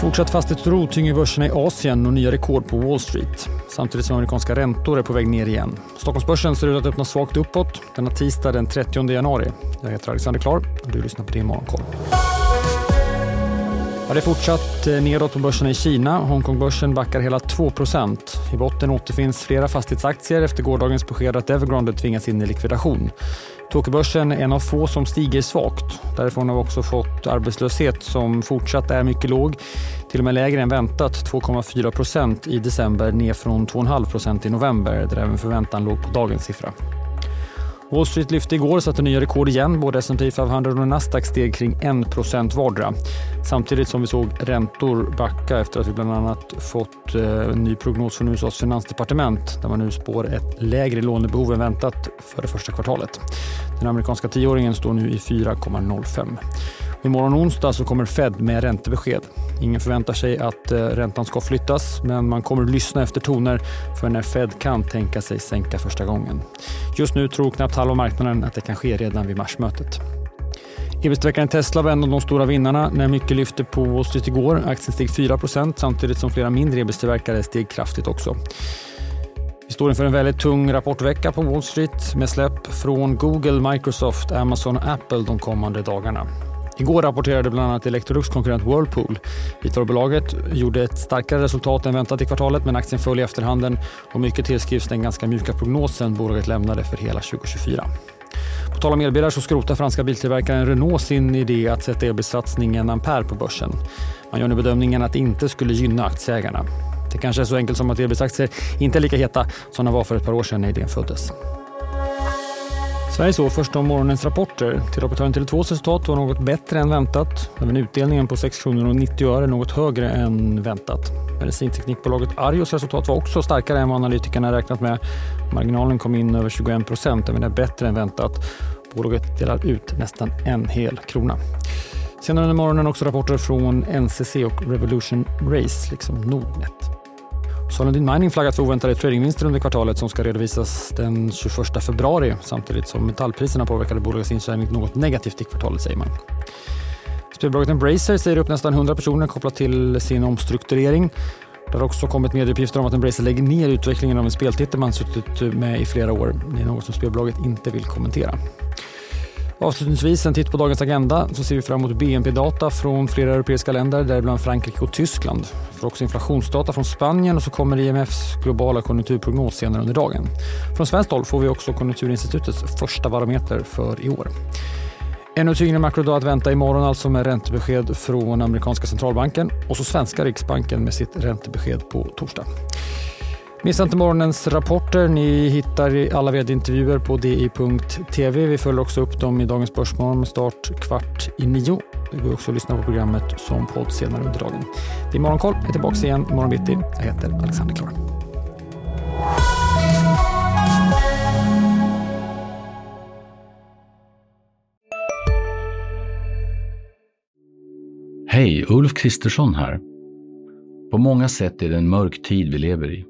Fortsatt fastighetsro tynger börserna i Asien och nya rekord på Wall Street. Samtidigt som amerikanska räntor är på väg ner igen. Stockholmsbörsen ser ut att öppna svagt uppåt denna tisdag den 30 januari. Jag heter Alexander Klar och du lyssnar på din Morgonkoll. Ja, det är fortsatt eh, nedåt på börserna i Kina. Hongkongbörsen backar hela 2% I botten återfinns flera fastighetsaktier efter gårdagens besked att Evergrande tvingas in i likvidation. Tokyobörsen är en av få som stiger svagt. Därifrån har vi också fått arbetslöshet som fortsatt är mycket låg. Till och med lägre än väntat, 2,4% i december ner från 2,5% i november där även förväntan låg på dagens siffra. Wall Street lyfte igår och satte nya rekord igen. Både S&P 500 och Nasdaq steg kring 1% vardera. Samtidigt som vi såg räntor backa efter att vi bland annat fått eh, en ny prognos från USAs finansdepartement där man nu spår ett lägre lånebehov än väntat för det första kvartalet. Den amerikanska tioåringen står nu i 4,05. Imorgon onsdag så kommer Fed med räntebesked. Ingen förväntar sig att eh, räntan ska flyttas, men man kommer att lyssna efter toner för när Fed kan tänka sig sänka första gången. Just nu tror knappt halva marknaden att det kan ske redan vid marsmötet. Ebitsträckaren Tesla var en av de stora vinnarna när mycket lyfte på Wall Street igår. Aktien steg 4% samtidigt som flera mindre ebitstillverkare steg kraftigt också. Vi står inför en väldigt tung rapportvecka på Wall Street med släpp från Google, Microsoft, Amazon och Apple de kommande dagarna. Igår rapporterade bland annat Electrolux konkurrent Whirlpool. Vitvarubolaget gjorde ett starkare resultat än väntat i kvartalet men aktien föll i efterhanden och mycket tillskrivs den ganska mjuka prognosen bolaget lämnade för hela 2024. På tal om elbilar så skrotar franska biltillverkaren Renault sin idé att sätta elbilssatsningen Ampere på börsen. Man gör nu bedömningen att det inte skulle gynna aktieägarna. Det kanske är så enkelt som att elbilsaktier inte är lika heta som de var för ett par år sedan när idén föddes. Sverige såg först om morgonens rapporter. Teleoperatören Tele2s resultat var något bättre än väntat. Även utdelningen på 6 kronor och 90 öre något högre än väntat. Medicinteknikbolaget Arjos resultat var också starkare än vad analytikerna räknat med. Marginalen kom in över 21 procent, även det bättre än väntat. Bolaget delar ut nästan en hel krona. Senare under morgonen också rapporter från NCC och Revolution Race, liksom Nordnet. Solendin Mining flaggat för oväntade tradingvinster under kvartalet som ska redovisas den 21 februari samtidigt som metallpriserna påverkade bolagets intjäning något negativt i kvartalet säger man. Spelbolaget Embracer säger upp nästan 100 personer kopplat till sin omstrukturering. Det har också kommit medieuppgifter om att Embracer lägger ner utvecklingen av en speltitel man suttit med i flera år. Det är något som spelbolaget inte vill kommentera. Avslutningsvis en titt på dagens agenda så ser vi fram emot BNP-data från flera europeiska länder, däribland Frankrike och Tyskland. Vi får också inflationsdata från Spanien och så kommer IMFs globala konjunkturprognos senare under dagen. Från svenskt håll får vi också Konjunkturinstitutets första barometer för i år. Ännu tyngre makrodag att vänta imorgon alltså med räntebesked från amerikanska centralbanken och så svenska riksbanken med sitt räntebesked på torsdag. Missa inte morgonens rapporter. Ni hittar alla vd-intervjuer på di.tv. Vi följer också upp dem i dagens Börsmorgon med start kvart i nio. Det går också att lyssna på programmet som podd senare under dagen. Det är Morgonkoll. Jag är tillbaka igen imorgon bitti. Jag heter Alexander Klar. Hej, Ulf Kristersson här. På många sätt är det en mörk tid vi lever i.